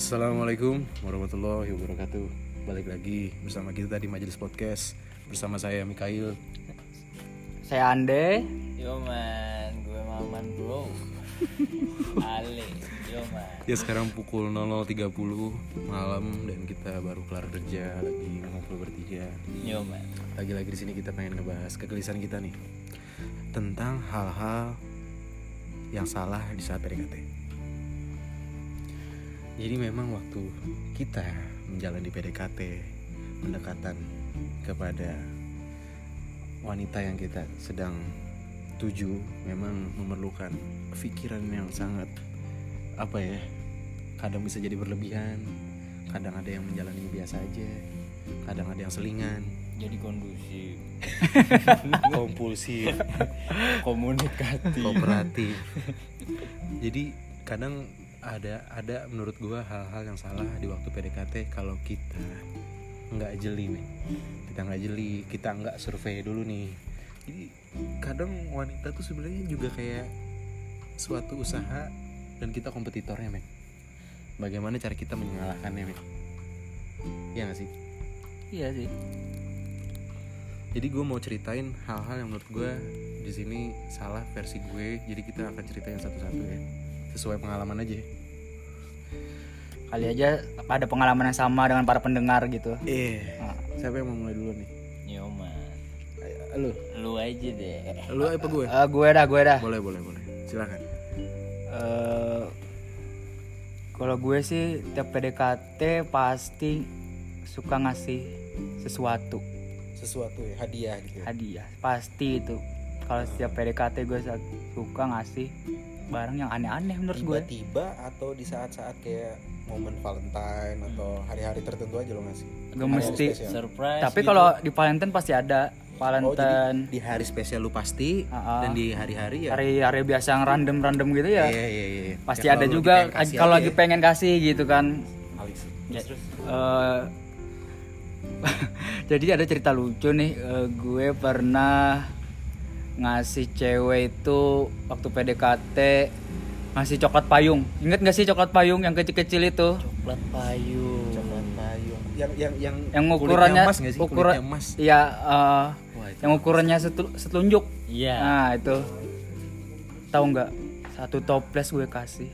Assalamualaikum warahmatullahi wabarakatuh. Balik lagi bersama kita di Majelis Podcast. Bersama saya Mikail. Saya Ande. Yo man, gue Maman bro. Ale, yo man. Ya sekarang pukul 00.30 malam Dan kita baru kelar kerja Lagi ngobrol bertiga. Yo man. Lagi-lagi di sini kita pengen ngebahas kegelisahan kita nih Tentang hal-hal yang salah di saat PDKT Jadi memang waktu kita menjalani PDKT Pendekatan kepada wanita yang kita sedang tuju Memang memerlukan pikiran yang sangat Apa ya Kadang bisa jadi berlebihan Kadang ada yang menjalani biasa aja Kadang ada yang selingan. Jadi kondusif, Kompulsif. Komunikatif. Kooperatif. Jadi kadang ada ada menurut gua hal-hal yang salah di waktu PDKT kalau kita nggak jeli nih kita nggak jeli kita nggak survei dulu nih. Jadi kadang wanita tuh sebenarnya juga kayak suatu usaha dan kita kompetitornya men. Bagaimana cara kita mengalahkannya men? Ya nggak sih? Iya sih. jadi gue mau ceritain hal-hal yang menurut gue di sini salah versi gue. Jadi kita akan ceritain satu-satu ya sesuai pengalaman aja. Kali aja ada pengalaman yang sama dengan para pendengar gitu. eh Nah, siapa yang mau mulai dulu nih? Yo man lu. Lu aja deh. Lu apa gue? Eh, gue dah, gue dah. boleh boleh boleh. Silakan. Eh, kalau gue sih tiap PDKT pasti suka ngasih sesuatu. Sesuatu ya hadiah gitu hadiah pasti itu. Kalau setiap PDKT gue suka ngasih barang yang aneh-aneh menurut gue. Tiba-tiba atau di saat-saat kayak momen Valentine atau hari-hari tertentu aja lo ngasih? Gak mesti. Surprise tapi gitu. kalau di Valentine pasti ada. Oh jadi Valentine. di hari spesial lu pasti Ah, ah. dan di hari-hari ya? Hari-hari biasa yang random-random gitu ya? Iya iya iya. Pasti Ya, ada juga kalau lagi pengen kasih gitu kan. Ya, Eh, jadi ada cerita lucu nih. Eh, gue pernah ngasih cewek itu waktu PDKT ngasih coklat payung. Inget gak sih coklat payung yang kecil-kecil itu? Coklat payung. Coklat payung. Yang yang yang yang ukurannya emas nggak sih? Ukuran emas. iya eh, Wah, itu yang ukurannya setel- setelunjuk. Iya. Nah itu. Tahu nggak? Satu toples gue kasih.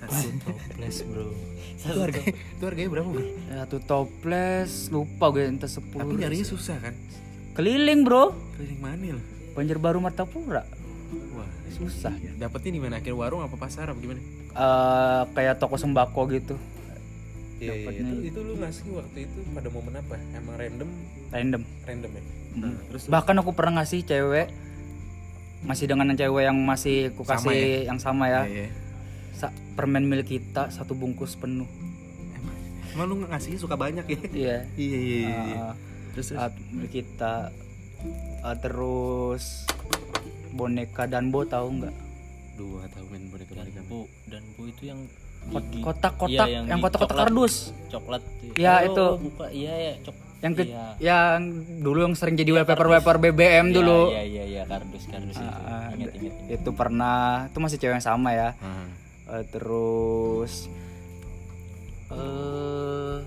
Satu toples bro. Itu Satu harganya itu harganya berapa bro? Satu toples lupa gue entah sepuluh. Tapi nyarinya susah kan? Keliling bro. Keliling mana lo Banjarbaru Martapura wah susah dapetnya di mana akhir warung apa pasar apa gimana eh kayak toko sembako gitu Iya, iya, Dapatnya. itu, itu lu ngasih waktu itu pada momen apa? Emang random, random random ya? Hmm. terus bahkan aku pernah ngasih cewek masih dengan cewek yang masih Sama kasih yang sama ya Iya, iya. Sa- permen milik kita satu bungkus penuh Emang, emang lu ngasihnya suka banyak ya? iya iya, iya, iya. iya. Eh, terus, terus? milik kita Eh, terus boneka Danbo tahu nggak? Duh, gak tau main boneka Dan boneka. bu Dan bu itu yang kotak-kotak Iya, yang di kotak-kotak coklat. kardus. Coklat. Iya, Oh, itu. buka. Iya ya cok yang ke, Iya. yang dulu yang sering jadi wallpaper wallpaper BBM dulu. Iya iya iya kardus kardus itu. Ah, Ingat ingat ingat. itu pernah. Itu masih cewek yang sama ya. Ah, Eh, terus eh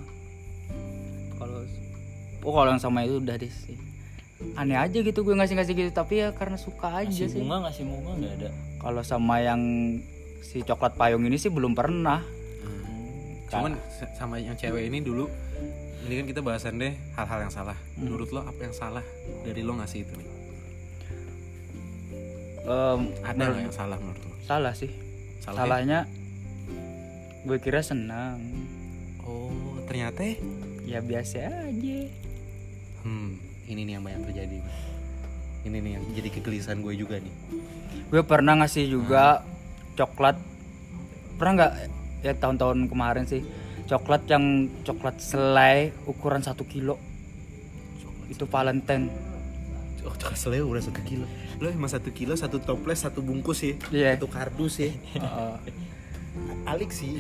kalau oh kalau yang sama itu udah deh sih aneh aja gitu gue ngasih ngasih gitu tapi ya karena suka aja Ngasih sih bunga ngasih bunga nggak ada kalau sama yang si coklat payung ini sih belum pernah Cuman sa- sama yang cewek ini dulu, ini kan kita bahasan deh hal-hal yang salah. Menurut lo apa yang salah dari lo ngasih itu? nih? Em, Ada nggak yang salah menurut lo? salah sih Salahnya? salahnya gue kira senang Oh, ternyata ya biasa aja Hmm, ini nih yang banyak terjadi. Ini nih yang jadi kegelisahan gue juga nih. gue pernah ngasih juga coklat pernah nggak ya tahun-tahun kemarin sih coklat yang coklat selai ukuran satu kilo itu Valentine Oh, coklat selai udah satu kilo. Lo emang satu kilo, satu toples, satu bungkus ya, Iya. satu kardus ya. Heeh. Alik sih.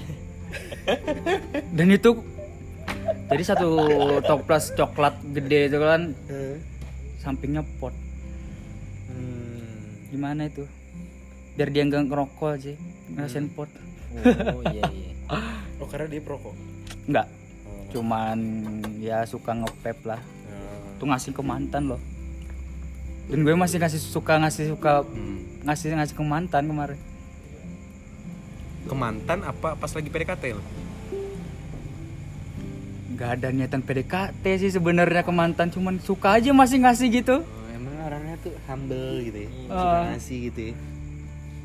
dan itu jadi satu toples coklat gede itu kan sampingnya pot Hmm. gimana itu biar dia nggak ngerokok aja ngerasain pot oh iya iya oh karena dia perokok Enggak, oh. cuman ya suka ngepep lah. Nah, Tuh ngasih ke mantan loh. Dan gue masih ngasih suka ngasih suka hmm. ngasih ngasih ke mantan kemarin. ke mantan apa pas lagi PDKT lo Gak ada niatan PDKT sih sebenarnya ke mantan, cuman suka aja masih ngasih gitu. oh, emang orangnya tuh humble gitu ya Ah. suka ngasih gitu ya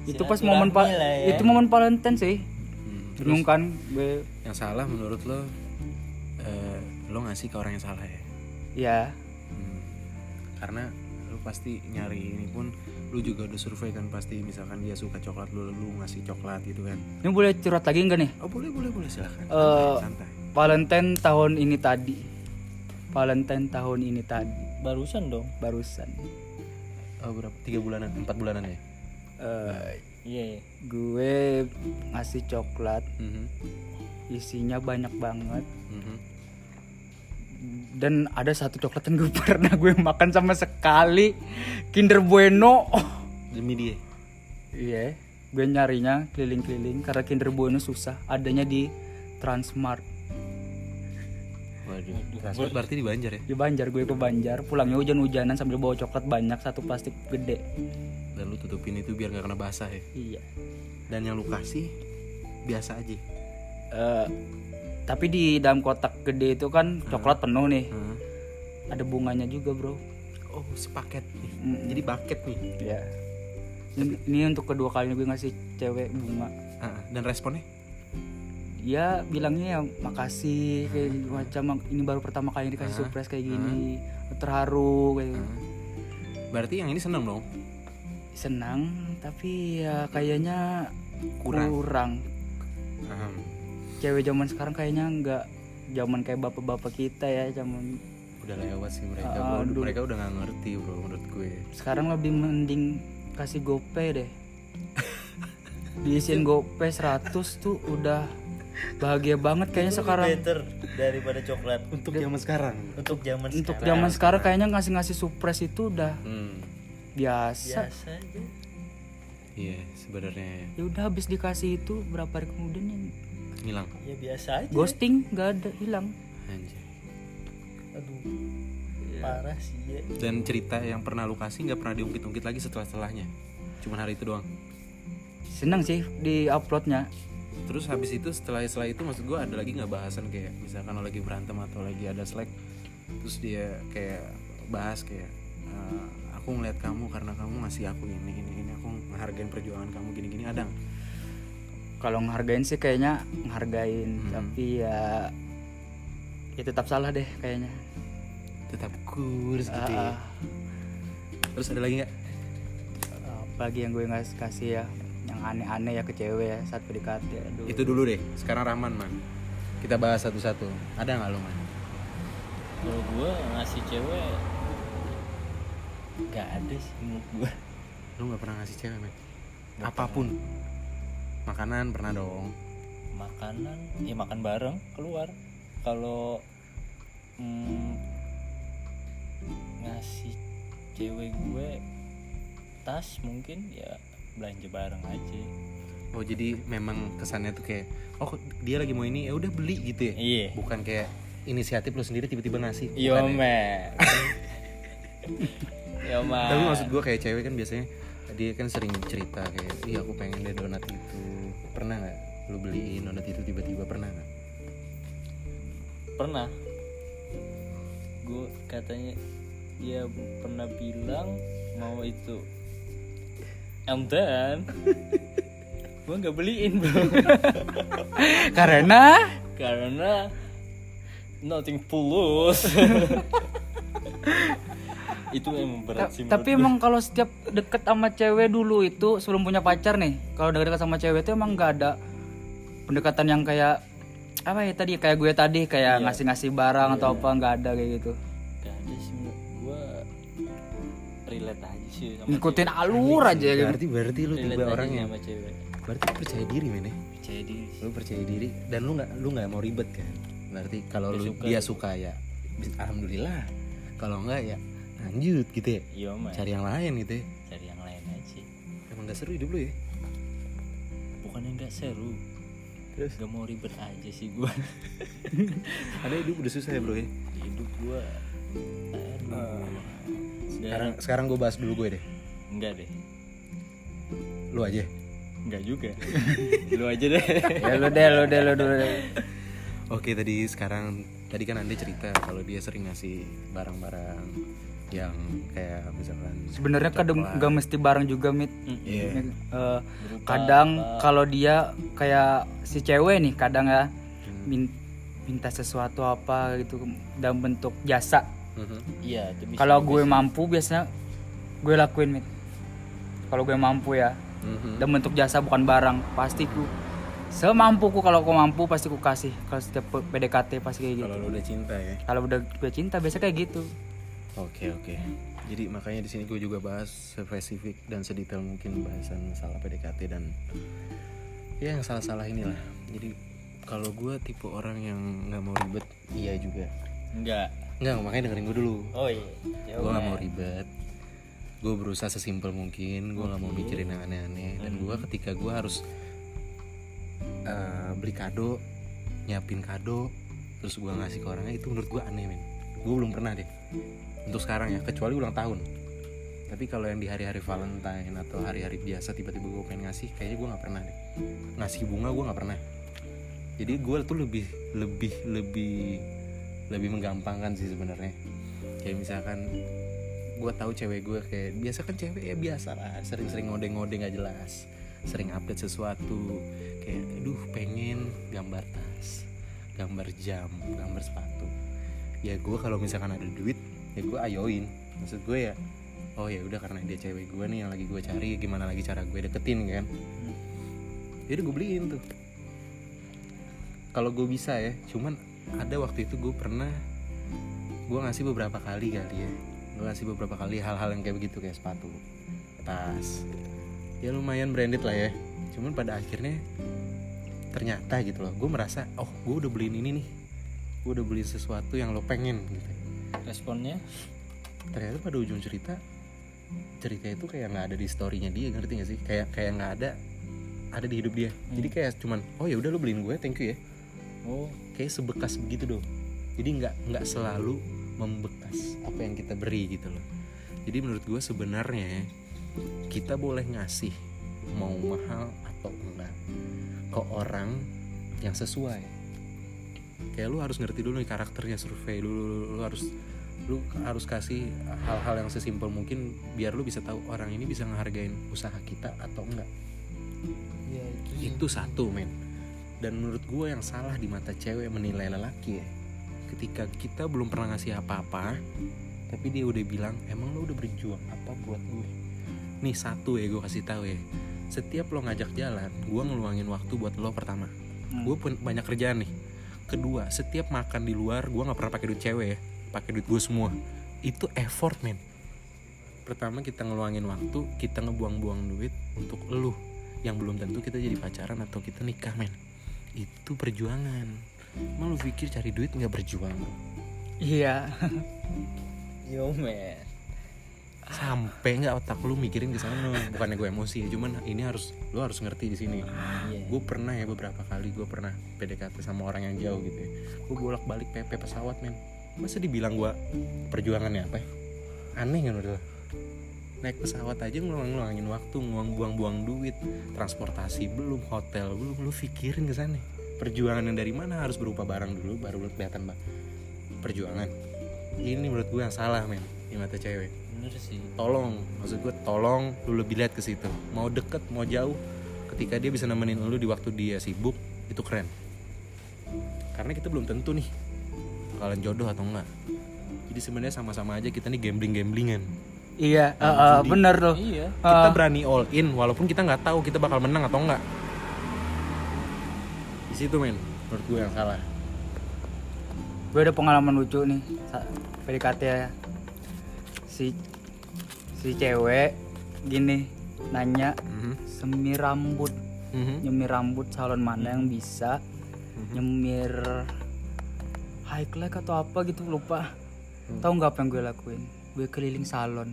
Itu pas momen pa- ya. itu momen Valentine sih. Hmm, Bingung kan gue yang salah menurut lo eh, lo ngasih ke orang yang salah ya ya Hmm. karena lu pasti nyari ini pun lu juga udah survei kan pasti misalkan dia suka coklat lu lu ngasih coklat gitu kan ini boleh curhat lagi enggak nih? oh boleh boleh boleh silahkan Eh, santai, santai. Valentine tahun ini tadi. Valentine tahun ini tadi. Barusan dong. barusan. oh berapa? Tiga bulanan empat bulanan ya? Eh, Iya. gue ngasih coklat. Mhm, isinya banyak banget. Mhm. dan ada satu coklat yang gue pernah gue makan sama sekali. Kinder Bueno. Demi dia iya gue nyarinya keliling-keliling karena Kinder Bueno susah. Adanya di Transmart waduh. Transport berarti di Banjar ya? Di Banjar gue ke Banjar. Pulangnya hujan-hujanan sambil bawa coklat banyak satu plastik gede. Dan lu tutupin itu biar nggak kena basah ya? Iya. Dan yang lu kasih biasa aja. Eh, tapi di dalam kotak gede itu kan coklat penuh nih. Hah? ada bunganya juga bro. Oh sepaket nih. Mm. jadi bucket nih. Ya ini, ini untuk kedua kalinya gue ngasih cewek bunga. Ah, dan responnya ya bilangnya ya makasih kayak gitu, macam ini baru pertama kali dikasih Ah. surprise kayak gini terharu kayak gitu. Hah? berarti yang ini seneng dong senang tapi ya kayaknya Kurang. kurang Ahem. cewek zaman sekarang kayaknya nggak zaman kayak bapak-bapak kita ya zaman udah lewat sih mereka Ah, bro. dulu. mereka udah nggak ngerti bro menurut gue sekarang lebih mending kasih gopay deh diisiin gopay 100 tuh udah bahagia banget kayaknya sekarang Better daripada coklat. untuk zaman sekarang Untuk zaman untuk sekarang. zaman sekarang kayaknya ngasih-ngasih surprise itu udah hmm. biasa biasa aja. iya sebenarnya ya udah habis dikasih itu berapa hari kemudian ya ngilang Ya biasa aja. ghosting nggak ada hilang anjay Aduh. Parah sih ya. dan cerita yang pernah lu kasih nggak pernah diungkit-ungkit lagi setelah setelahnya cuman hari itu doang seneng sih di uploadnya terus habis itu setelah setelah itu maksud gue ada lagi nggak bahasan kayak misalkan lo lagi berantem atau lagi ada slack terus dia kayak bahas kayak "Eh, aku ngeliat kamu karena kamu ngasih aku ini ini ini aku menghargain perjuangan kamu gini gini ada kalau ngehargain sih kayaknya ngehargain Hmm. tapi ya ya tetap salah deh kayaknya. Tetap kurs gitu ya Ah, terus ada lagi nggak? Apalagi yang gue nggak kasih ya yang aneh-aneh ya ke cewek ya saat PDKT aduh. Itu dulu deh sekarang Rahman man. Kita bahas satu-satu. Ada nggak lo man? Kalau gue ngasih cewek Gak ada sih menurut gue lo nggak pernah ngasih cewek man? Apa pun. Makanan pernah dong. Makanan? Ya makan bareng keluar. Kalau mm, Ngasih cewek gue Tas mungkin ya belanja bareng aja. Oh jadi memang kesannya tuh kayak oh dia lagi mau ini ya udah beli gitu ya? Iya. Bukan kayak inisiatif lo sendiri tiba-tiba ngasih. Yo ya? man. Yo man. Tapi maksud gue kayak cewek kan biasanya dia kan sering cerita kayak iya aku pengen deh donat itu. Pernah nggak lu beliin donat itu tiba-tiba? Pernah nggak? Pernah. Gue katanya dia pernah bilang mau itu and then gue nggak beliin bro. Karena? Karena nothing tulus. Itu emang berat sih tapi emang kalau setiap deket sama cewek dulu itu sebelum punya pacar nih kalau deket sama cewek itu emang nggak ada pendekatan yang kayak apa ya tadi kayak gue tadi kayak Iya. ngasih-ngasih barang atau apa nggak ada kayak gitu relate aja sih sama ngikutin alur aja gitu. berarti berarti lu tipe relate orang yang sama cewek. berarti lu percaya diri men ya? Percaya diri lu percaya diri dan lu nggak lu nggak mau ribet kan? Berarti kalau Dia lu suka. dia suka ya alhamdulillah. Kalau enggak ya lanjut gitu ya. Iya cari yang lain gitu ya. Cari yang lain aja. Emang gak seru hidup lu ya? Bukannya nggak seru. Terus? Gak mau ribet aja sih gue ada hidup udah susah ya bro ya? Hidup gue aduh sekarang sekarang gue bahas dulu gue deh. Enggak deh. Lu aja. Enggak juga. Lu aja deh. Ya lu deh lu deh lu dulu deh. Oke tadi sekarang tadi kan Andi cerita kalau dia sering ngasih barang-barang yang kayak misalkan sebenarnya kadang nggak mesti bareng juga mit. Iya. Eh, kadang kalau dia kayak si cewek nih kadang ya min- minta sesuatu apa gitu dalam bentuk jasa. Iya itu bisa kalau gue mampu biasanya gue lakuin mit. Kalau gue mampu ya. Mhm. dalam bentuk jasa bukan barang pasti ku semampuku. Kalau aku mampu pasti ku kasih. Kalau setiap PDKT pasti kayak gitu. Kalau udah cinta ya? Kalau udah gue cinta biasa kayak gitu. Oke oke. Jadi makanya di sini gue juga bahas spesifik dan sedetail mungkin bahasan salah PDKT dan ya yang salah-salah inilah. Jadi kalau gue tipe orang yang nggak mau ribet, iya juga. Enggak Nggak makanya dengerin gue dulu. oh iya Ya Gue udah. mau ribet. Gue berusaha sesimpel mungkin. Gue nggak mau mikirin yang aneh-aneh. Dan gue ketika gue harus eh, beli kado, nyiapin kado, terus gue ngasih ke orangnya itu menurut gue aneh men. Gue belum pernah deh untuk sekarang ya kecuali ulang tahun tapi kalau yang di hari-hari Valentine atau hari-hari biasa tiba-tiba gue pengen ngasih kayaknya gue nggak pernah deh ngasih bunga gue nggak pernah jadi gue tuh lebih lebih lebih lebih menggampangkan sih sebenarnya. Kayak misalkan gue tahu cewek gue kayak biasa kan cewek ya biasa lah sering-sering ngode-ngode nggak jelas sering update sesuatu kayak aduh pengen gambar tas gambar jam gambar sepatu. Ya gue kalau misalkan ada duit ya gue ayoin. Maksud gue ya oh ya udah karena dia cewek gue nih yang lagi gue cari gimana lagi cara gue deketin kan. Jadi gue beliin tuh. Kalau gue bisa ya cuman ada waktu itu gue pernah gue ngasih beberapa kali kali ya. Gue ngasih beberapa kali hal-hal yang kayak begitu kayak sepatu tas. Ya lumayan branded lah ya. Cuman pada akhirnya ternyata gitu loh gue merasa oh gue udah beliin ini nih. Gue udah beliin sesuatu yang lo pengen gitu. Responnya? Ternyata pada ujung cerita cerita itu kayak nggak ada di storynya dia ngerti gak sih? Kayak kayak nggak ada ada di hidup dia. Jadi kayak cuman oh ya udah lo beliin gue thank you ya oh kayak sebekas begitu dong. Jadi nggak nggak selalu membekas apa yang kita beri gitu loh. Jadi menurut gue sebenarnya ya, kita boleh ngasih mau mahal atau enggak ke orang yang sesuai. Kayak lu harus ngerti dulu nih karakternya survei dulu lu harus lu harus kasih hal-hal yang sesimpel mungkin biar lu bisa tahu orang ini bisa ngehargain usaha kita atau enggak. Iya itu itu satu men dan menurut gue yang salah di mata cewek menilai lelaki ya. Ketika kita belum pernah ngasih apa-apa tapi dia udah bilang emang lo udah berjuang? Apa buat gue? Nih satu ya gue kasih tahu ya. Setiap lo ngajak jalan gue ngeluangin waktu buat lo pertama. Gue pun banyak kerjaan nih. Kedua setiap makan di luar gue nggak pernah pakai duit cewek ya. Pakai duit gue semua. Itu effort men. Pertama kita ngeluangin waktu kita ngebuang-buang duit untuk lu yang belum tentu kita jadi pacaran atau kita nikah men itu perjuangan. Emang lu pikir cari duit nggak berjuang? Iya. Yo man. Sampai nggak otak lu mikirin ke sana. Bukannya gue emosi ya cuman ini harus lu harus ngerti di sini. Iya. Gue pernah ya beberapa kali gue pernah PDKT sama orang yang jauh gitu ya. Gue bolak balik PP pesawat men. Masa dibilang gue perjuangannya apa ya? aneh kan udah naik pesawat aja ngeluang ngeluangin waktu nguang buang buang duit. Transportasi belum hotel belum lu pikirin ke sana. Perjuangan yang dari mana harus berupa barang dulu baru lu kelihatan bang perjuangan. Ini menurut gue yang salah men di mata cewek. Bener sih. Tolong maksud gue tolong lu lebih lihat ke situ. Mau deket mau jauh ketika dia bisa nemenin lu di waktu dia sibuk itu keren. Karena kita belum tentu nih bakalan jodoh atau enggak. Jadi sebenarnya sama-sama aja kita nih gambling gamblingan iya eh, eh, bener tuh. Iya. Kita berani all in walaupun kita nggak tahu kita bakal menang atau enggak di situ men menurut gue yang salah. Gue ada pengalaman lucu nih PDKT ya. Si si cewek gini nanya Mhm. semir rambut. Mhm. nyemir rambut salon mana yang bisa? Nyemir high class atau apa gitu lupa. Tahu nggak apa yang gue lakuin gue keliling salon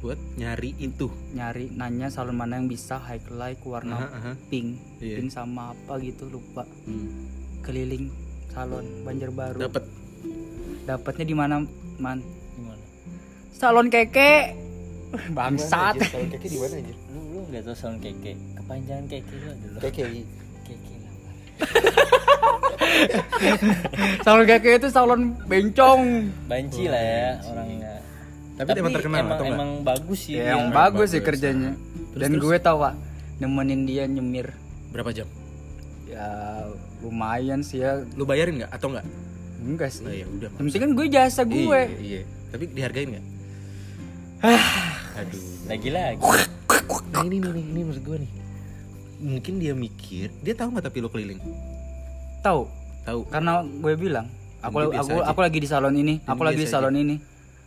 buat nyari itu nyari nanya salon mana yang bisa highlight warna Aha, aha. pink Iya. pink sama apa gitu lupa Hmm. keliling salon Banjarbaru dapat dapatnya di mana man Gimana? salon keke bangsat kalau keke di mana aja Lu lu nggak tahu salon keke? Kepanjangan keke lu ada lu. keke Keke. Salon keke itu salon bencong. Banci lah ya orangnya. tapi, emang terkenal emang, atau enggak? emang bagus sih. ya, dia. yang Emang bagus sih kerjanya. Terus, dan terus? gue tau pak nemenin dia nyemir. Berapa jam? Ya lumayan sih ya. Lu bayarin nggak atau nggak? Enggak sih. Nah, ya udah penting kan gue jasa gue. iya, iya tapi dihargain nggak? Aduh. Lagi-lagi. nah ini nih ini maksud gue nih. Mungkin dia mikir dia tahu nggak tapi lo keliling? Tahu tahu. Karena gue bilang aku Dia aku aja. aku lagi di salon ini Dia aku lagi di salon ini.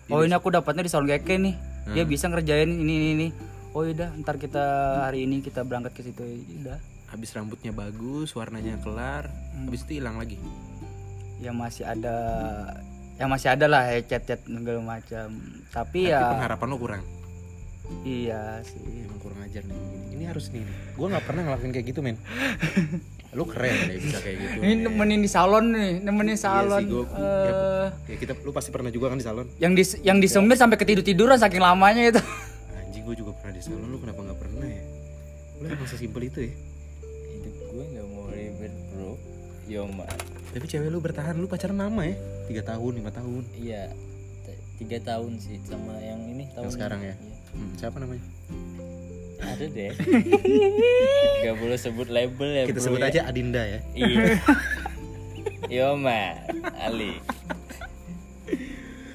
Dia oh ini aku dapatnya di salon keke nih. Dia Hmm. bisa ngerjain ini ini ini. Oh udah ntar kita hari ini kita berangkat ke situ udah habis rambutnya bagus warnanya kelar Hmm. habis itu hilang lagi? Ya masih ada ya masih ada lah ya chat segala macam. Tapi tapi ya pengharapan lo kurang? Iya sih. Emang kurang ajar nih ini, ini harus nih gue nggak pernah ngelakuin kayak gitu men lu keren deh bisa kayak gitu ini nemenin di salon nih nemenin salon Iya sih, gua- Eh, ya kita lu pasti pernah juga kan di salon yang di yang disemir sampai ketidur tiduran saking lamanya itu anjing gue juga pernah di salon lu kenapa nggak pernah ya lu emang sesimpel itu ya Hidup gue nggak mau ribet bro. Yo ma. tapi cewek lu bertahan lu pacaran lama ya tiga tahun lima tahun Iya. Tiga tahun sih sama yang ini tahun yang sekarang ini. ya Iya. hmm, siapa namanya Ada deh. Gak boleh sebut label ya kita bro sebut ya. aja Adinda ya Iya. Yo ma. Ali.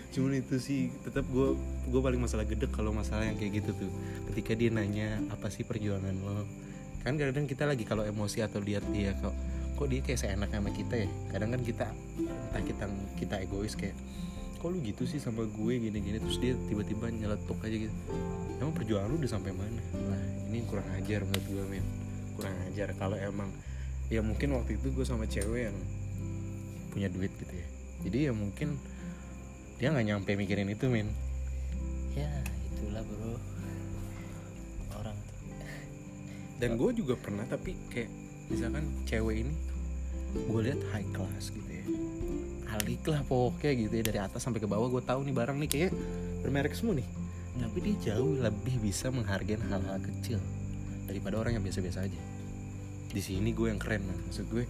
cuman itu sih tetap gue gue paling masalah gedek kalau masalah yang kayak gitu tuh ketika dia nanya apa sih perjuangan lo kan kadang kita lagi kalau emosi atau lihat dia kok kok dia kayak seenak sama kita ya kadang kan kita entah kita kita egois kayak kok lu gitu sih sama gue gini-gini terus dia tiba-tiba nyeletuk aja gitu emang perjuangan lu udah sampai mana? Nah ini kurang ajar menurut gue men kurang ajar. Kalau emang ya mungkin waktu itu gue sama cewek yang punya duit gitu ya. Jadi ya mungkin dia nggak nyampe mikirin itu men Ya itulah bro. Orang tuh. dan gue juga pernah tapi kayak misalkan cewek ini gue lihat high class gitu ya. Alik lah pokoknya gitu ya. Dari atas sampai ke bawah gue tahu nih barang nih kayak bermerek semua nih tapi dia jauh lebih bisa menghargai hal-hal kecil daripada orang yang biasa-biasa aja. Di sini gue yang keren man maksud gue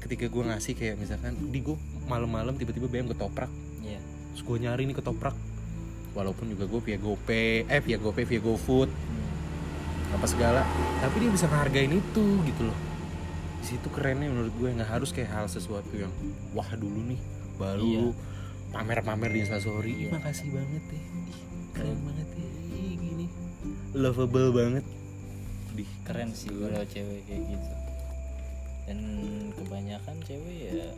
ketika gue ngasih kayak misalkan di gue malam-malam tiba-tiba BM ketoprak. Iya. terus gue nyari nih ketoprak. Walaupun juga gue via GoPay eh via GoPay via GoFood Hmm. apa segala. Tapi dia bisa ngehargain itu gitu loh. Di situ kerennya menurut gue nggak harus kayak hal sesuatu yang wah dulu nih baru lu pamer-pamer di instastory. Ih, makasih banget Ih, keren banget ya Ih, gini. Lovable banget. Di Keren sih kalau cewek kayak gitu. Dan kebanyakan cewek ya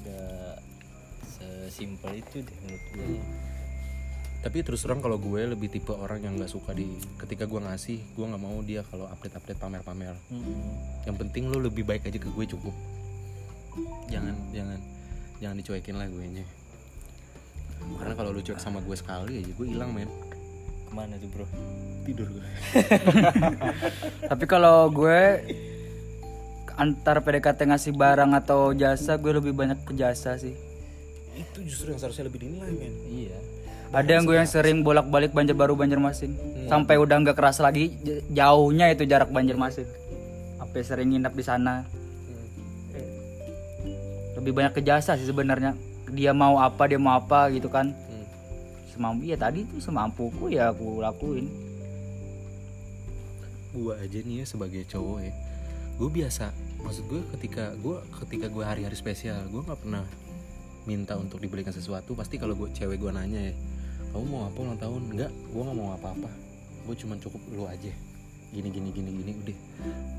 gak sesimpel itu deh menurut gue. tapi terus terang kalau gue lebih tipe orang yang nggak suka di ketika gue ngasih gue nggak mau dia kalau update update pamer pamer Hmm. yang penting lo lebih baik aja ke gue cukup. Jangan jangan jangan dicuekin lah gue nya karena kalau lu cuek sama gue sekali aja gue hilang men. Ke mana tuh bro? tidur gue tapi kalau gue antar PDKT ngasih barang atau jasa gue lebih banyak ke jasa sih. Itu justru yang seharusnya lebih dinilai men. Iya. ada yang gue yang sering bolak-balik Banjarbaru Banjarmasin. Sampai udah nggak keras lagi jauhnya itu jarak Banjarmasin. Apa sering nginap di sana. Lebih banyak ke jasa sih sebenarnya dia mau apa dia mau apa gitu kan. Hmm. semampu ya tadi tuh semampuku ya aku lakuin. Gue aja nih ya sebagai cowok ya. Gue biasa maksud gue ketika gue ketika gue hari-hari spesial gue nggak pernah minta untuk dibelikan sesuatu. Pasti kalau gue cewek gue nanya ya kamu mau apa ulang tahun? Enggak gue nggak mau apa-apa. Gue cuman cukup lu aja. Gini gini gini gini udah.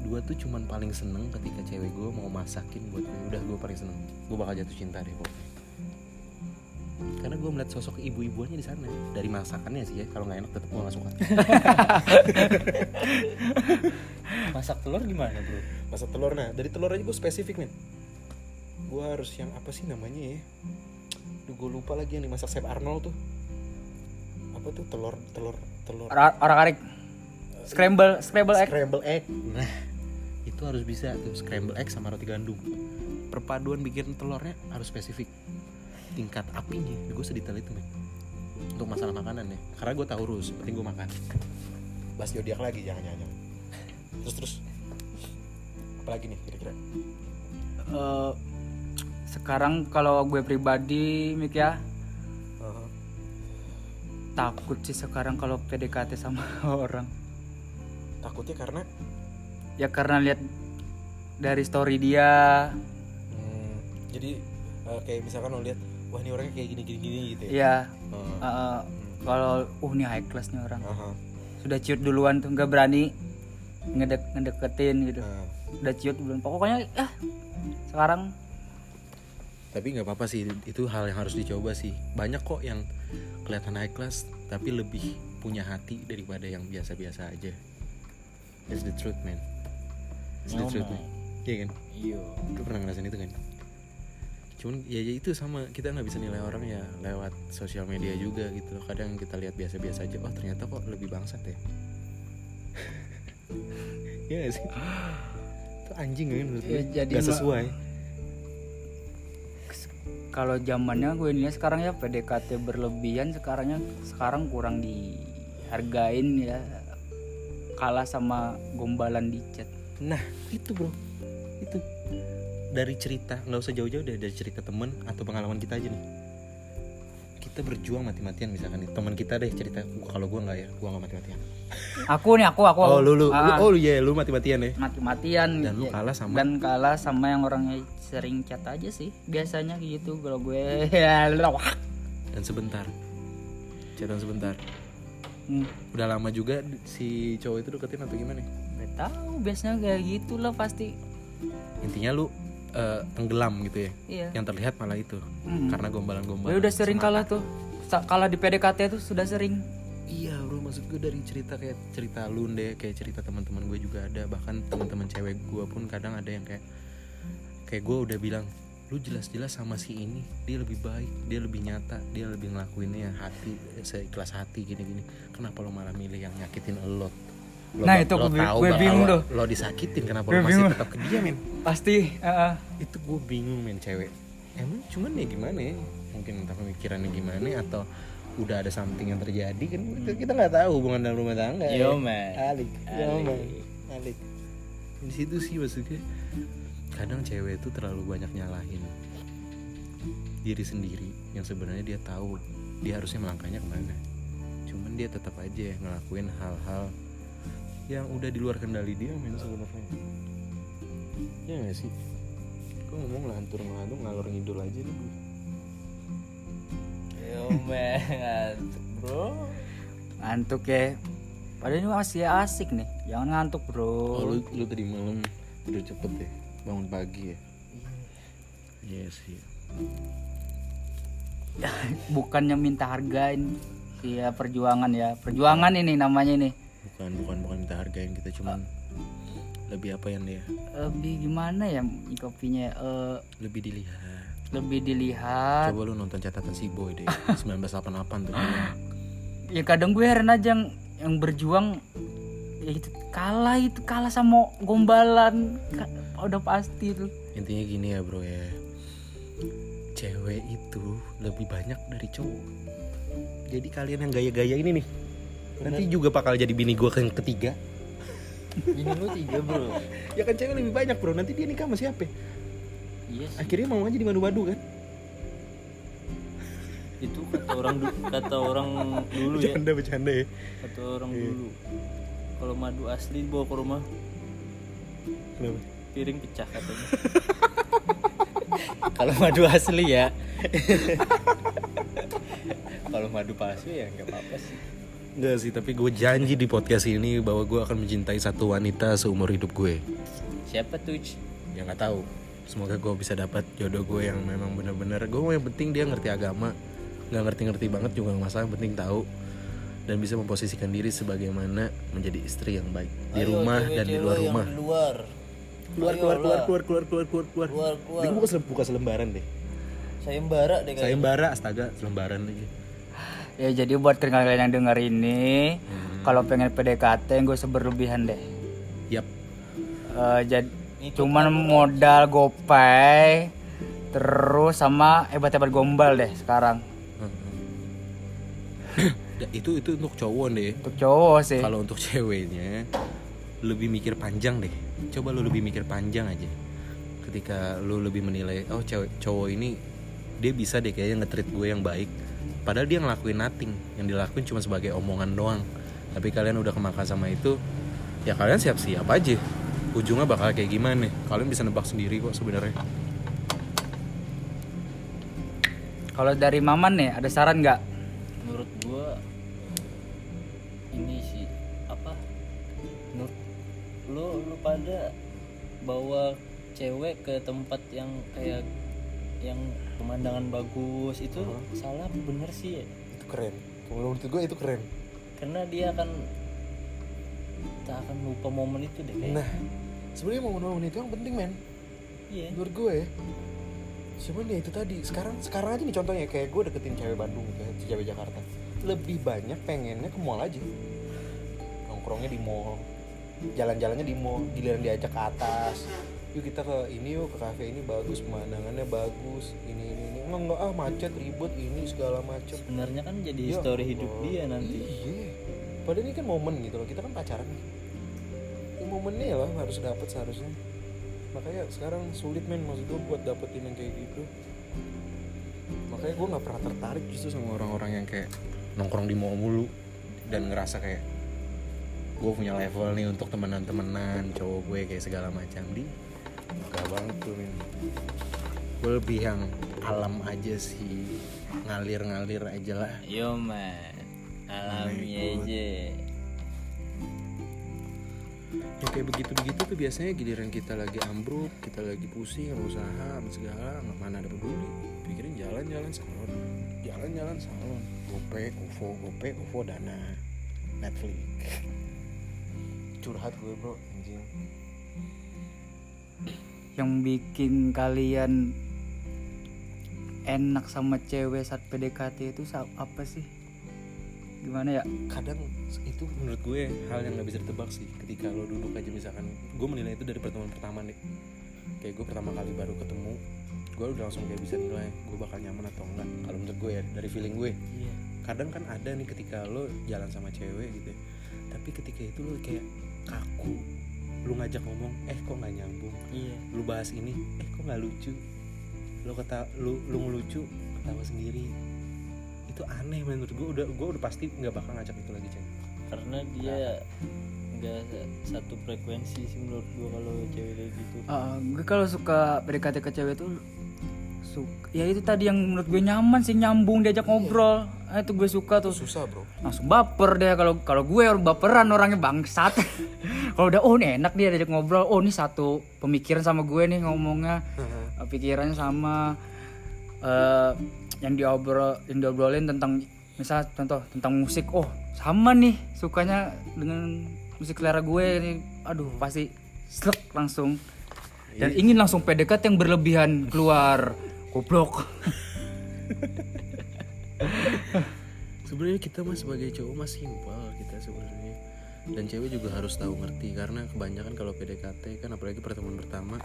Dua tuh cuman paling seneng ketika cewek gue mau masakin buat gue udah gue paling seneng. Gue bakal jatuh cinta deh pokoknya karena gue melihat sosok ibu-ibuannya di sana. Dari masakannya sih ya kalau nggak enak tetap gue nggak suka. Masak telur gimana bro? masak telur nah dari telur aja gue spesifik nih gue harus yang apa sih namanya ya? Duh gue lupa lagi yang dimasak Chef Arnold tuh. Apa tuh telur telur telur? Ora- Orang arik. Scramble, scramble egg. scramble egg. Nah itu harus bisa tuh scramble egg sama roti gandum. Perpaduan bikin telurnya harus spesifik tingkat apinya. Gue sedetail itu men. Untuk masalah makanan ya. Karena gue tahu rus penting gue makan. Bahas zodiak lagi jangan jangan jangan. terus terus. Apalagi nih kira-kira? Eh, sekarang kalau gue pribadi Mik ya. Uh-huh. takut sih sekarang kalau PDKT sama orang. Takutnya karena? Ya karena lihat dari story dia. Hmm, jadi eh, kayak misalkan lo lihat wah ini orangnya kayak gini gini gini gitu ya? Ya Uh, eh, kalau uh ini high class nih orang. Aha. sudah ciut duluan tuh nggak berani ngedek ngedeketin gitu. Nah, udah ciut duluan. Pokoknya ah sekarang. Tapi nggak apa-apa sih itu hal yang harus dicoba sih. Banyak kok yang kelihatan high class tapi lebih punya hati daripada yang biasa-biasa aja. That's the truth man. That's the truth man. Iya kan? Iya. Lu pernah ngerasain itu kan? Cuman ya, ya itu sama kita nggak bisa nilai orang ya lewat sosial media juga gitu loh. Kadang kita lihat biasa-biasa aja, oh ternyata kok lebih bangsat ya. Iya gak sih? Itu anjing kan menurut. Ya, jadi Gak sesuai. kalau zamannya gue lihat sekarang ya PDKT berlebihan sekarangnya sekarang kurang dihargain ya kalah sama gombalan di chat Nah itu bro, dari cerita nggak usah jauh-jauh deh dari cerita temen atau pengalaman kita aja nih. Kita berjuang mati-matian misalkan nih teman kita deh cerita, kalau gua nggak ya, gua nggak mati-matian. aku nih aku aku Oh lu lu, Ah, lu- oh iya lu mati-matian ya. mati-matian Dan lu kalah sama dan kalah sama yang orangnya sering chat aja sih biasanya gitu kalau gue ya dan sebentar, chatan sebentar. Hmm, Udah lama juga si cowok itu deketin atau gimana? nggak tahu biasanya kayak gitu lah pasti Intinya lu eh, tenggelam gitu ya. iya Yang terlihat malah itu Hmm. karena gombalan-gombalan. gue udah sering semata. kalah tuh Sa- kalah di PDKT tuh sudah sering Iya bro, maksud gue dari cerita kayak cerita lu deh, kayak cerita teman-teman gue juga ada, bahkan teman-teman cewek gue pun kadang ada yang kayak kayak gue udah bilang, lu jelas-jelas sama si ini dia lebih baik, dia lebih nyata, dia lebih ngelakuinnya hati seikhlas hati gini-gini. Kenapa lo malah milih yang nyakitin lo? Lo Nah, itu lo gue- tahu gue bingung lo, lo disakitin, kenapa Gue lo masih bingung. tetap ke dia men? pasti eh, Itu gue bingung men cewek. Emang cuman ya gimana ya? Mungkin entah pemikirannya gimana atau udah ada something yang terjadi kan kita- kita nggak tahu hubungan dalam rumah tangga Yo ya. man. alik yo man alik di situ sih maksudnya kadang cewek itu terlalu banyak nyalahin diri sendiri yang sebenarnya dia tahu dia harusnya melangkahnya ke mana cuman dia tetap aja ngelakuin hal-hal yang udah di luar kendali dia men sebenarnya. Ya gak sih? Gue ngomong ngelantur ngelantur ngalor ngidul aja nih gue. Yo man. Bro. ngantuk ya. Padahal ini masih asik nih. Jangan ngantuk bro. Oh lu, lu tadi malam tidur cepet ya? Bangun pagi ya? Iya. Sih. Bukannya minta hargain Iya perjuangan ya. Perjuangan ini namanya ini bukan bukan bukan minta hargain kita cuman lebih apa yang dia lebih gimana ya kopinya eh, lebih dilihat. lebih dilihat. Coba lu nonton catatan si boy deh 1988 tuh. Ya kadang gue heran aja yang, yang berjuang ya itu kalah itu kalah sama gombalan. Ka- udah pasti itu intinya gini ya bro ya. Cewek itu lebih banyak dari cowok. Jadi kalian yang gaya-gaya ini nih nanti juga bakal jadi bini gua yang ketiga Ini lu tiga bro. ya kan cewek lebih banyak bro nanti dia nikah sama siapa Iya sih. akhirnya mau aja di madu-madu kan Itu kata orang du- kata orang dulu ya. bercanda bercanda ya Kata orang Iya. dulu. Kalau madu asli bawa ke rumah kenapa piring pecah katanya. Kalau madu asli ya. Kalau madu palsu ya nggak apa-apa sih. Enggak sih, tapi gue janji di podcast ini bahwa gue akan mencintai satu wanita seumur hidup gue. Siapa tuh? Ya nggak tahu. Semoga gue bisa dapat jodoh gue yang memang benar-benar. Gue yang penting dia ngerti agama, nggak ngerti-ngerti banget juga nggak masalah. Yang penting tahu dan bisa memposisikan diri sebagaimana menjadi istri yang baik di Ayo, rumah dan di luar rumah. di luar. Keluar, keluar, keluar, keluar, keluar, keluar, keluar, keluar. Keluar, keluar. Ini gue buka, buka selembaran deh. Sayembara deh kayaknya. Sayembara, astaga, selembaran lagi. Ya jadi buat kalian yang denger ini kalau pengen PDKT gue seberlebihan deh Yap. Eh, jadi cuman modal gopay terus sama hebat-hebat gombal deh sekarang Ya, itu itu untuk cowok deh. untuk cowok sih Kalau untuk ceweknya lebih mikir panjang deh. Coba lu lebih mikir panjang aja. Ketika lu lebih menilai, oh cewek cowok ini dia bisa deh kayaknya nge-treat gue yang baik. Padahal dia ngelakuin nothing. Yang dilakuin cuma sebagai omongan doang. Tapi kalian udah kemakan sama itu, ya kalian siap-siap aja. Ujungnya bakal kayak gimana? Kalian bisa nebak sendiri kok sebenarnya. kalau dari maman nih ada saran nggak menurut gua ini sih apa menurut lu lu pada bawa cewek ke tempat yang kayak yang pemandangan bagus itu salah apa bener sih ya? Itu keren. Menurut gue itu keren. karena dia akan tak akan lupa momen itu deh kayak Nah, sebenarnya momen-momen itu yang penting men. iya menurut gue ya cuman ya itu tadi sekarang sekarang aja nih contohnya kayak gue deketin cewek Bandung ya, cewek Jakarta lebih banyak pengennya ke mall aja nongkrongnya di mall jalan-jalannya di mall giliran diajak ke atas. Yuk kita ke ini yuk ke kafe ini bagus pemandangannya bagus ini ini ini. Enggak enggak ah macet ribet ini segala macam sebenarnya kan jadi Ya story hidup Allah. dia nanti. Iya. Padahal ini kan momen gitu loh kita kan pacaran. Nih ya, momennya lah harus dapet seharusnya. Makanya sekarang sulit men maksud gue buat dapetin yang kayak gitu. Makanya gue nggak pernah tertarik justru sama orang-orang yang kayak nongkrong di mall mulu dan ngerasa kayak gue punya level nih untuk temenan-temenan cowok gue kayak segala macam. Di gak banget tuh men gue lebih yang alam aja sih. Ngalir-ngalir aja lah. Yo man. Alami aja. Ya kayak begitu begitu tuh biasanya giliran kita lagi ambruk kita lagi pusing sama usaha sama segala nggak mana ada peduli. Pikirin jalan jalan salon. Jalan jalan salon. Gope ovo gope ovo dana netflix curhat gue bro anjing. Yang bikin kalian enak sama cewek saat PDKT itu apa sih? Gimana ya? Kadang itu menurut gue hal yang nggak bisa ditebak sih ketika lo duduk aja misalkan. Gue menilai itu dari pertemuan pertama nih kayak gue pertama kali baru ketemu gue udah langsung kayak bisa nilai gue bakal nyaman atau enggak. Kalau menurut gue ya dari feeling gue. Iya kadang kan ada nih ketika lo jalan sama cewek gitu ya. tapi ketika itu lo kayak kaku lu ngajak ngomong eh kok nggak nyambung? Iya. Lu bahas ini eh kok nggak lucu? Lu kata lu lu ngelucu ketawa sendiri. Itu aneh menurut gue udah gue udah pasti nggak bakal ngajak itu lagi ceng karena dia nggak satu frekuensi sih menurut gua kalau cewek kayak gitu. Ah, gue kalau suka PDKT ke cewek tuh suka. Ya itu tadi yang menurut gue nyaman sih nyambung diajak ngobrol. Ah, itu gue suka tuh. Susah bro. Langsung baper deh kalau kalau gue orang baperan orangnya bangsat. Kalau udah oh ini enak dia diajak ngobrol. Oh ini satu pemikiran sama gue nih ngomongnya. Pikirannya sama. Eh yang diobrol yang diobrolin tentang misal contoh tentang musik. Oh sama nih sukanya dengan musik selera gue ini. Aduh pasti slek langsung. Dan ingin langsung PDKT yang berlebihan keluar goblok. Sebenarnya kita mah sebagai cowok mah simpel kita sebenarnya. Dan cewek juga harus tahu ngerti karena kebanyakan kalau PDKT kan apalagi pertemuan pertama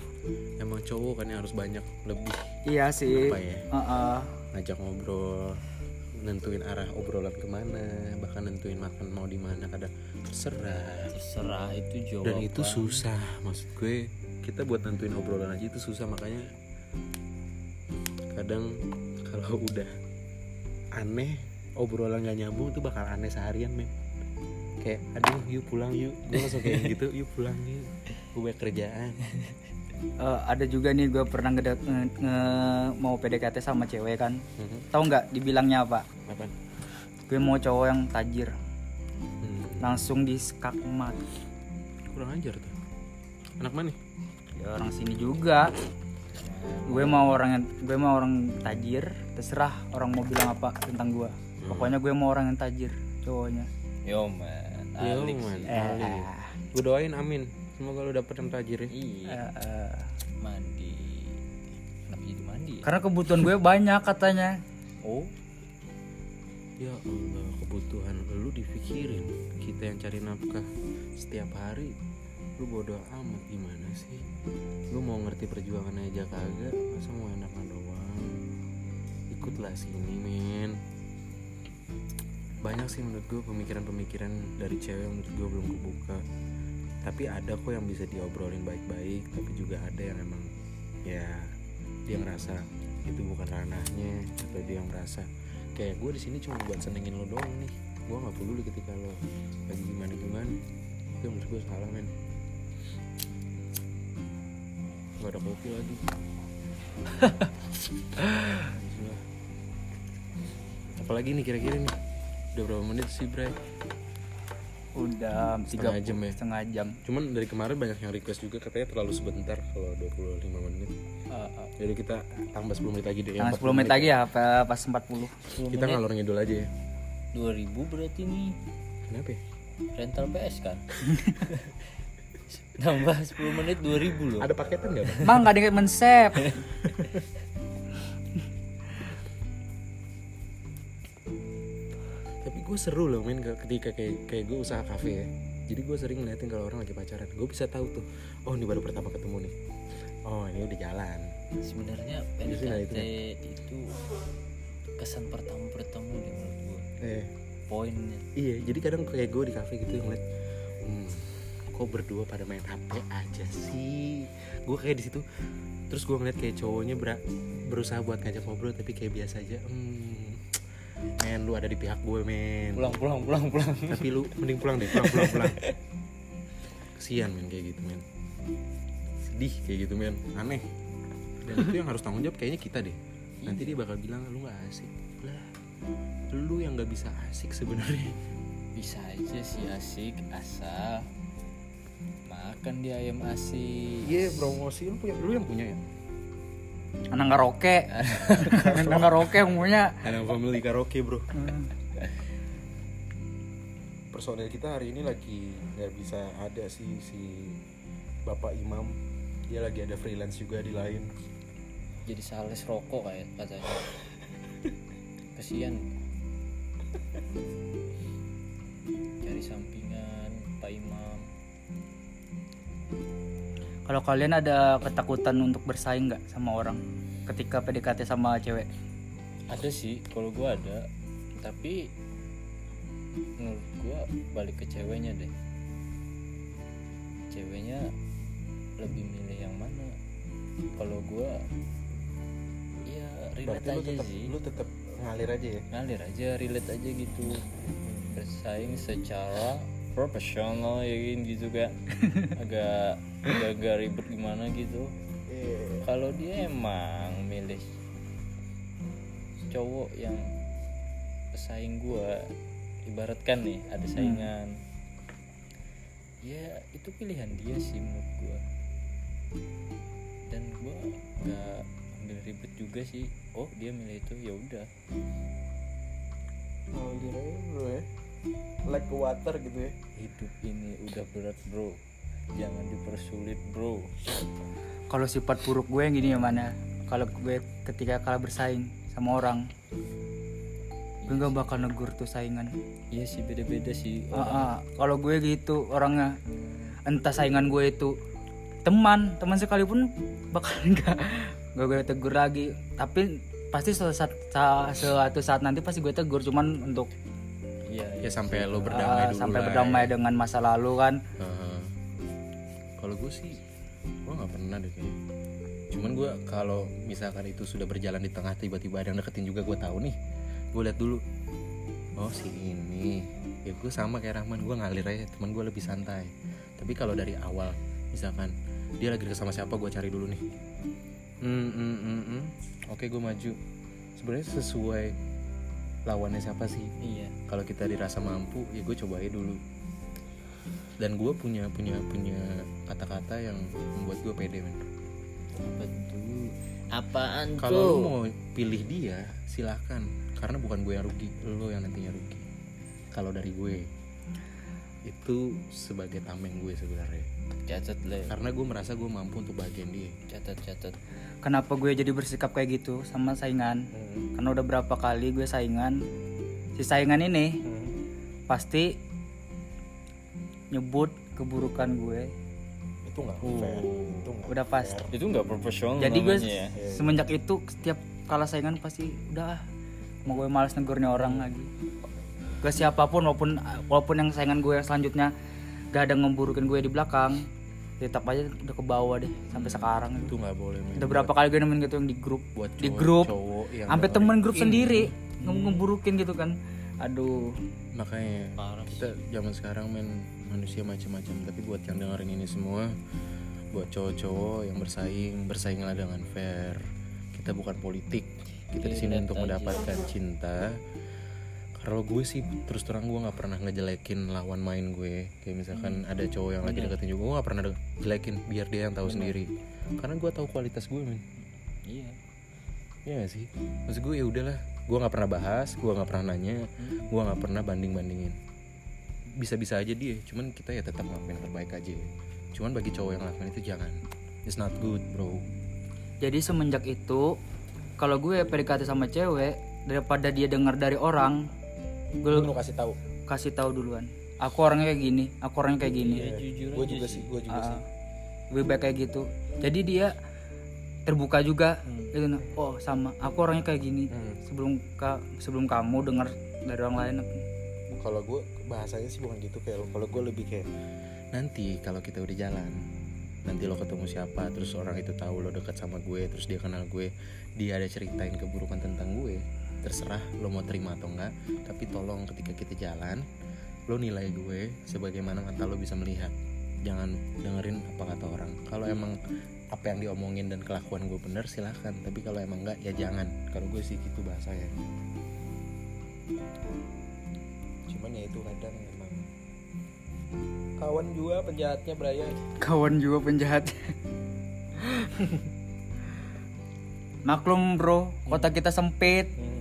emang cowok kan yang harus banyak lebih. Iya sih. Apa ya? Heeh. ngajak ngobrol nentuin arah obrolan ke mana bahkan nentuin makan mau di mana kadang terserah. Terserah itu jawaban. dan itu susah maksud gue kita buat nentuin obrolan aja itu susah makanya kadang kalau udah aneh obrolan gak nyambung tuh bakal aneh seharian men. Kayak aduh yuk pulang yuk. Gue langsung kayak gitu yuk pulang yuk. Gue kerjaan. Eh, ada juga nih gue pernah nge- nge- mau PDKT sama cewek kan. Mhm. tahu nggak dibilangnya apa? Apa? Gue mau cowok yang tajir. Hmm, langsung di skakmat. Kurang ajar tuh. Anak mana? Ya orang sini juga gue mau orang yang gue mau orang tajir terserah orang mau bilang apa tentang gue pokoknya gue mau orang yang tajir cowoknya. Yo man. Yo, Alex man. sih. Alik. gue doain amin. Semoga lu dapet yang tajir ya. Iya. Eh, eh. mandi. Kenapa jadi mandi ya? karena kebutuhan gue banyak katanya. Oh. Ya Allah kebutuhan lu dipikirin. Kita yang cari nafkah setiap hari lu bodoh amat gimana sih? Lu mau ngerti perjuangan aja kagak masa mau enakan doang? Ikutlah sini men. Banyak sih menurut gue pemikiran-pemikiran dari cewek yang menurut gue belum kebuka. Tapi ada kok yang bisa diobrolin baik-baik tapi juga ada yang emang ya dia ngerasa itu bukan ranahnya atau dia merasa kayak gue di sini cuma buat senengin lo doang nih. Gue nggak peduli ketika lo lagi gimana gimana itu menurut gue salah men gak ada kopi lagi. Apalagi nih kira-kira nih? Udah berapa menit sih Bray? Udah tiga Setengah jam ya? setengah jam. Cuman dari kemarin banyak yang request juga katanya terlalu sebentar kalau 25 menit. Eh, eh, jadi kita tambah 10 menit lagi deh Nah, 40 10 menit lagi ya apa pas 40 10 kita menit. ngalor ngidul aja ya. 2000 berarti nih. Kenapa ya? rental PS kan nambah 10 menit 2000 loh. Ada paketan nggak bang? Bang gak ada yang men-save. Tapi gue seru loh men ketika kayak kayak gue usaha kafe ya. Jadi gue sering ngeliatin kalau orang lagi pacaran. Gue bisa tahu tuh oh ini baru pertama ketemu nih. Oh ini udah jalan. Sebenarnya nggak itu, PDKT itu kesan pertama pertama deh menurut gue eh. Poinnya. Iya jadi kadang kayak gue di kafe gitu ngeliat hmm, kok berdua pada main HP aja sih? Gue kayak di situ terus gue ngeliat kayak cowoknya ber- berusaha buat ngajak ngobrol tapi kayak biasa aja hmm, men lu ada di pihak gue men. Pulang pulang pulang pulang. Tapi lu mending pulang deh pulang pulang pulang. Kesian men kayak gitu men. Sedih kayak gitu men. Aneh. Dan itu yang harus tanggung jawab kayaknya kita deh. Nanti dia bakal bilang lu nggak asik. Lah lu yang nggak bisa asik sebenarnya. Bisa aja sih asik asal makan di ayam asik iya promosi. Lu punya lu yang punya ya? Anak karaoke. Anak karaoke yang punya. Ada family karaoke bro. Personel kita hari ini lagi nggak bisa ada sih si bapak imam. Dia lagi ada freelance juga di lain. Jadi sales rokok kayak katanya. Kesian cari sampingan kalau kalian ada ketakutan untuk bersaing nggak sama orang? Ketika PDKT sama cewek? Ada sih kalau gua ada. Tapi menurut gua balik ke ceweknya deh. Ceweknya lebih milih yang mana? Kalau gua ya relate berarti lu aja tetap sih. lu tetap ngalir aja ya? Ngalir aja relate aja gitu. Bersaing secara profesional ya gitu kan agak agak, agak ribet gimana gitu. Kalau dia emang milih cowok yang pesaing gua ibaratkan nih ada saingan. Ya itu pilihan dia sih menurut gua. Dan gua nggak ambil ribet juga sih. Oh dia milih itu ya udah. Aja bro ya like water gitu ya. Hidup ini udah berat bro. Jangan dipersulit bro. Kalau sifat buruk gue yang gini ya mana. Kalau gue ketika kalah bersaing sama orang gue gak bakal negur tuh saingan. Iya sih beda-beda sih. Ah, ah. kalau gue gitu orangnya entah saingan gue itu teman teman sekalipun bakal nggak nggak gue tegur lagi. Tapi pasti suatu saat, sa- suatu saat nanti pasti gue tegur cuman untuk ya sampai lo ah, berdamai dulu sampai lah berdamai ya. dengan masa lalu kan. Heeh. kalau gue sih gue nggak pernah deh kayaknya. Cuman gue kalau misalkan itu sudah berjalan di tengah tiba-tiba ada yang deketin juga gue tahu nih. Gue lihat dulu. Oh si ini. Ya gue sama kayak Rahman. Gue ngalir aja teman gue lebih santai. Tapi kalau dari awal misalkan dia lagi deket sama siapa gue cari dulu nih. Hmm, hmm, hmm, hmm. oke gue maju. Sebenarnya sesuai lawannya siapa sih? Iya. Kalau kita dirasa mampu ya gue cobain dulu. Dan gue punya punya punya kata-kata yang membuat gue pede men. Betul apaan kalau lo tuh? mau pilih dia silahkan. Karena bukan gue yang rugi lo yang nantinya rugi. Kalau dari gue itu sebagai tameng gue sebenarnya catat le karena gue merasa gue mampu untuk bagian dia. Catat catat. Kenapa gue jadi bersikap kayak gitu sama saingan? Karena udah berapa kali gue saingan si saingan ini Hmm. pasti nyebut keburukan gue. Itu nggak fair. Itu nggak udah pasti itu nggak profesional jadi gue ya. Semenjak itu setiap kalah saingan pasti udah ah, mau gue males negurnya orang lagi. Ke siapa pun walaupun walaupun yang saingan gue yang selanjutnya gak ada ngeburukin gue di belakang. Tetap aja udah ke bawah deh sampai sekarang. Itu nggak boleh men. udah berapa kali gue nemuin gitu yang di grup. Buat di cowok- grup. cowok yang sampai temen grup sendiri. nge- ngeburukin gitu kan. Aduh. Makanya Parah. kita zaman sekarang men manusia macam-macam. Tapi buat yang dengerin ini semua buat cowok-cowok yang bersaing bersainglah dengan fair. Kita bukan politik. Kita di sini Lihat untuk mendapatkan cinta kalau gue sih terus terang gue nggak pernah ngejelekin lawan main gue. Kayak misalkan ada cowok yang lagi deketin juga gue nggak pernah jelekin biar dia yang tahu sendiri. Karena gue tahu kualitas gue men. Iya. Iya gak sih? Maksud gue ya udahlah, gue nggak pernah bahas, gue nggak pernah nanya, gue nggak pernah banding bandingin. Bisa-bisa aja dia, cuman kita ya tetap ngelakuin terbaik aja. Cuman bagi cowok yang ngelakuin itu jangan, it's not good bro. jadi semenjak itu kalau gue PDKT sama cewek daripada dia dengar dari orang gue Lu kasih tahu. kasih tahu duluan aku orangnya kayak gini aku orangnya kayak gini ya jujur Gue juga sih gue juga Ah, sih. lebih baik kayak gitu jadi dia terbuka juga Hmm. gitu oh sama aku orangnya kayak gini Hmm. sebelum ka, sebelum kamu dengar dari orang lain Kalau gue bahasanya sih bukan gitu kayak lo. Kalau gue lebih kayak nanti kalau kita udah jalan, nanti lo ketemu siapa, terus orang itu tahu lo deket sama gue, terus dia kenal gue, dia ada ceritain keburukan tentang gue, terserah lo mau terima atau enggak. Tapi tolong ketika kita jalan, lo nilai gue sebagaimana mata lo bisa melihat. Jangan dengerin apa kata orang. Kalau emang apa yang diomongin dan kelakuan gue bener silahkan. Tapi kalau emang enggak ya jangan. Kalau gue sih gitu bahasanya. Cuman ya itu kadang emang kawan juga penjahatnya Brian. kawan juga penjahat maklum bro kota kita sempit Hmm.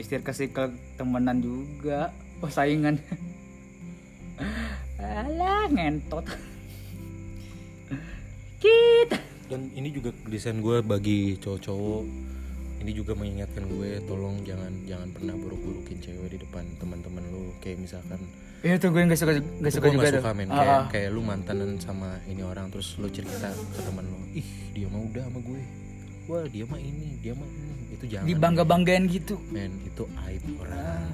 Istir kasih ke temenan juga. Oh saingan. Alah ngentot. Kita Dan ini juga desain gue bagi cowok-cowok. Ini juga mengingatkan gue tolong jangan jangan pernah buruk-burukin cewek di depan teman-teman lu. Kayak misalkan itu Iya gue nggak suka itu suka gue juga tuh. suka men. Ah, kayak ah. kayak lu mantanan sama ini orang terus lu cerita ke teman lu ih dia mah udah sama gue wah dia mah ini dia mah ini. Itu jangan dibangga banggain gitu. Men itu aib orang.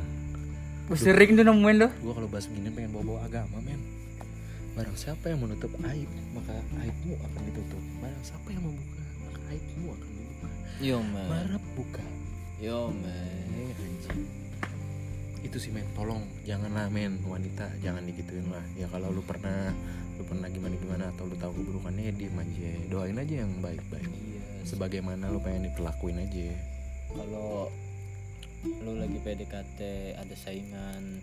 Gue sering tuh nemuin tuh. Gue kalau bahas begini pengen bawa-bawa agama men. Barang siapa yang menutup aib maka aibmu akan ditutup. Barang siapa yang membuka maka aibmu akan dibuka. Yo man. Marah buka. Yo man. Eh anjing. Itu sih men. Tolong janganlah men. Wanita jangan digituin lah. Ya kalau lu pernah lu pernah gimana gimana atau lu tahu keburukannya ya diem aja. Doain aja yang baik baik sebagaimana lu pengen diperlakuin aja kalau lu lagi PDKT ada saingan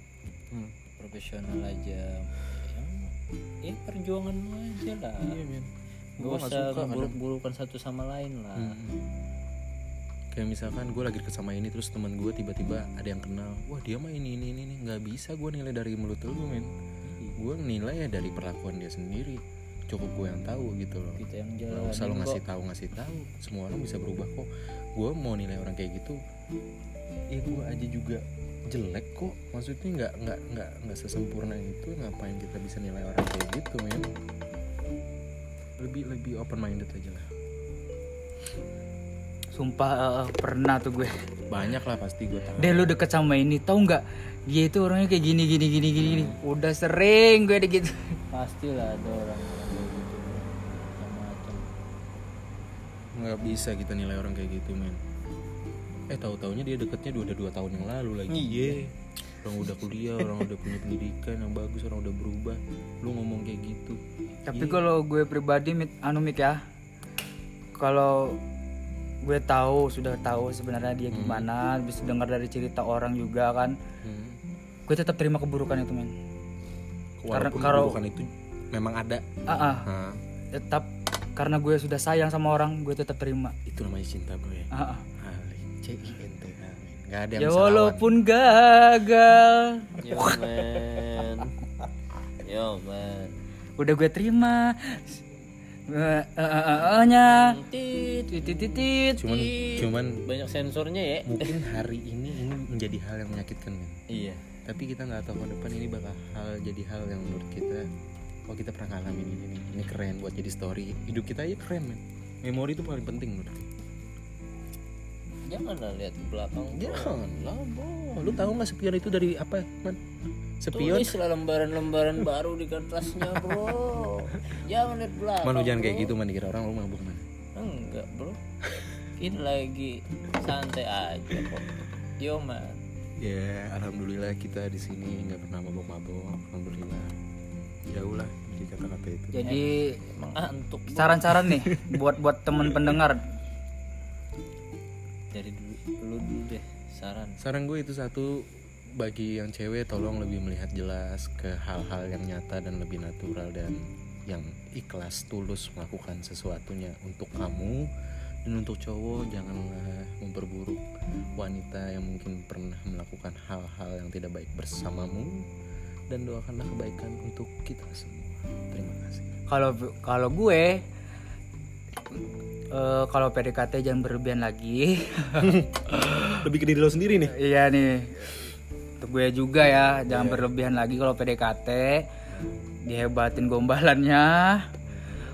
hmm. profesional aja ya, ya perjuangan lu aja lah iya men gak Gua usah buruk-burukan satu sama lain lah Hmm. Kayak misalkan gue lagi deket sama ini terus teman gue tiba-tiba ada yang kenal, wah dia mah ini ini ini ini nggak bisa gue nilai dari mulut lu men. Gue nilai ya dari perlakuan dia sendiri. Cukup gue yang tahu gitu loh. kita yang jalan usah lo ngasih tahu ngasih tahu. Semua orang bisa berubah kok. Gue mau nilai orang kayak gitu, ya gue aja juga jelek kok. Maksudnya nggak nggak nggak nggak sesempurna itu. Ngapain kita bisa nilai orang kayak gitu men? Lebih lebih open minded aja lah. sumpah eh, pernah tuh gue Banyak lah pasti gue tahu. deh lu deket sama ini tahu nggak dia itu orangnya kayak gini gini gini gini gini udah sering gue gitu pastilah ada orang-orang kayak gitu macam-macam nggak bisa kita nilai orang kayak gitu men eh tahu taunya dia deketnya udah dua tahun yang lalu lagi Iya. orang udah kuliah orang udah punya pendidikan yang bagus orang udah berubah lu ngomong kayak gitu Tapi kalau gue pribadi mit, anu mik ya. Kalau gue tahu sudah tahu sebenarnya dia gimana, bisa dengar dari cerita orang juga kan. hmm. Gue tetap terima keburukan itu men. walaupun kalau- keburukan itu memang ada Ah, ah, nah, tetap karena gue sudah sayang sama orang, gue tetap terima. itu namanya cinta bro ya Ah, ah. C I N T A nggak ada yang Ya bisa lawan. walaupun gagal, yo man yo man udah gue terima. Eh, eh, eh, eh, eh, nya tit titit cuman cuman banyak sensornya ya mungkin hari ini ini menjadi hal yang menyakitkan men iya tapi kita nggak tahu ke depan ini bakal hal jadi hal yang menurut kita oh kita pernah ngalamin ini nih. Ini keren buat jadi story. Hidup kita aja keren men. Memori itu paling penting menurut gue. janganlah lihat ke belakang jangan lah bro. Lu tahu nggak spion itu dari apa man? Spion? Tulislah lembaran-lembaran baru di kertasnya bro. Jangan lihat belakang man lu jangan kayak bro. gitu man. Dikira orang lu mabuk man. Enggak bro. Kita lagi santai aja kok. Yo man. Ya alhamdulillah kita di sini nggak pernah mabuk-mabuk. Alhamdulillah jauh lah dari kata-kata itu. Jadi mengantuk saran-saran nih buat buat temen pendengar. dari dulu lu dulu deh saran. Saran gue itu satu bagi yang cewek tolong lebih melihat jelas ke hal-hal yang nyata dan lebih natural dan yang ikhlas tulus melakukan sesuatunya untuk kamu dan untuk cowok. Janganlah memperburuk wanita yang mungkin pernah melakukan hal-hal yang tidak baik bersamamu dan doakanlah kebaikan untuk kita semua terima kasih Kalau kalau gue eh, kalau PDKT jangan berlebihan lagi. lebih ke diri lo sendiri nih iya nih. Untuk gue juga ya, jangan berlebihan lagi kalau PDKT. Dihebatin gombalannya.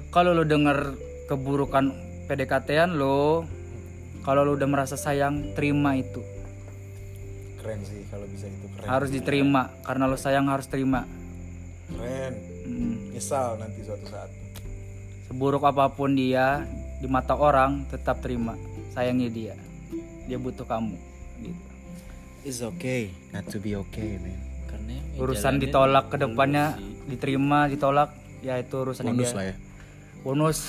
Kalau lu denger keburukan PDKT-an lo, kalau lu udah merasa sayang, terima itu. Keren sih kalau bisa itu keren Harus diterima karena lo sayang harus terima. keren Hmm. nyesal nanti suatu saat Seburuk apa pun dia di mata orang tetap terima. Sayangi dia. Dia butuh kamu. Gitu. It's okay not to be okay man karena Urusan ditolak ke lu depannya, sih. diterima, ditolak, ya itu urusan bonus dia. lah ya Bonus.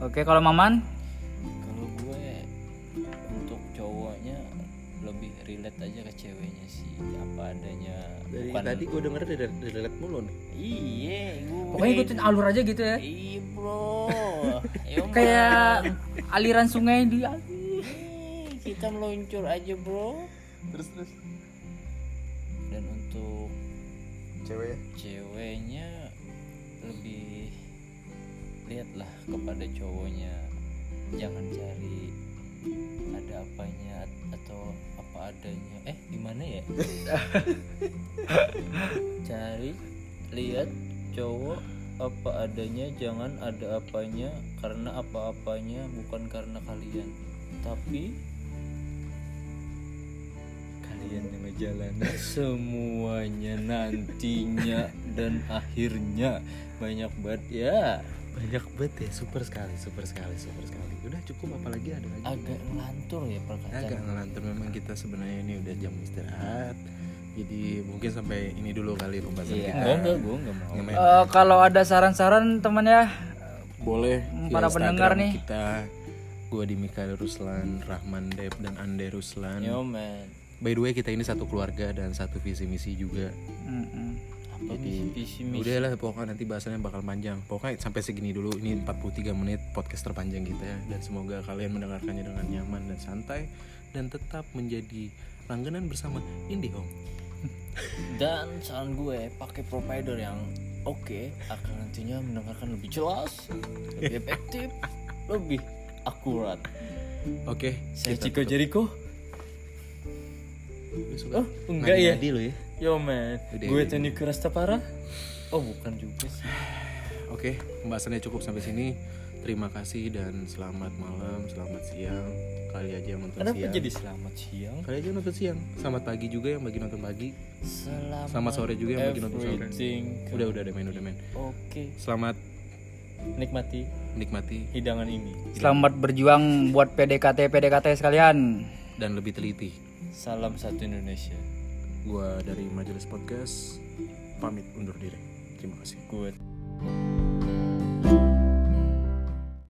Oke, kalau Maman? Apa adanya dari bukan tadi gue denger dari dari liat mulu nih. Iya gue Pokoknya ikutin alur aja gitu ya. iya bro. Kayak aliran sungai di kita meluncur aja bro. Terus terus. Dan untuk cewek ceweknya lebih lihatlah kepada cowoknya. Jangan cari ada apanya adanya. Eh gimana ya? Cari lihat cowok apa adanya jangan ada apanya karena apa-apanya bukan karena kalian. Tapi kalian yang ngejalanin semuanya nantinya dan akhirnya. Banyak banget ya. Banyak banget ya super sekali super sekali super sekali udah cukup. Apalagi ada lagi agak ngelantur ya perkataan agak ngelantur. Memang kita sebenarnya ini udah jam istirahat. Jadi mungkin sampai ini dulu kali pembahasan iya. kita. Enggak enggak gue enggak mau. Eh, kalau ada saran-saran teman ya, boleh para pendengar nih. kita. Gue di Mikael Ruslan Rahman Dep dan Ande Ruslan. Yo man. By the way kita ini satu keluarga dan satu visi misi juga. Mm-mm. apa Jadi, misi visi misi udah lah pokoknya nanti bahasannya bakal panjang. Pokoknya sampai segini dulu. Ini 43 menit podcast terpanjang kita ya. Dan semoga kalian mendengarkannya dengan nyaman dan santai. Dan tetap menjadi langganan bersama IndiHome dan saran gue pakai provider yang oke akan nantinya mendengarkan lebih jelas lebih efektif lebih akurat. Oke saya kita Ciko. Jericho oh enggak ya nadi-nadi lu ya yo man gue udah. Tony Kurastapara oh bukan juga sih Oke, pembahasannya cukup sampai sini. Terima kasih dan selamat malam, selamat siang. Kali aja yang nonton kenapa siang. jadi selamat siang Kali aja yang nonton siang. Selamat pagi juga yang bagi nonton pagi. selamat, Selamat sore juga yang bagi nonton sore. everything. Udah udah udah main udah main. oke Selamat nikmati menikmati hidangan ini Selamat berjuang buat PDKT PDKT sekalian. dan lebih teliti. Salam satu Indonesia. Gua dari Majelis Podcast pamit undur diri. Terima kasih. Good.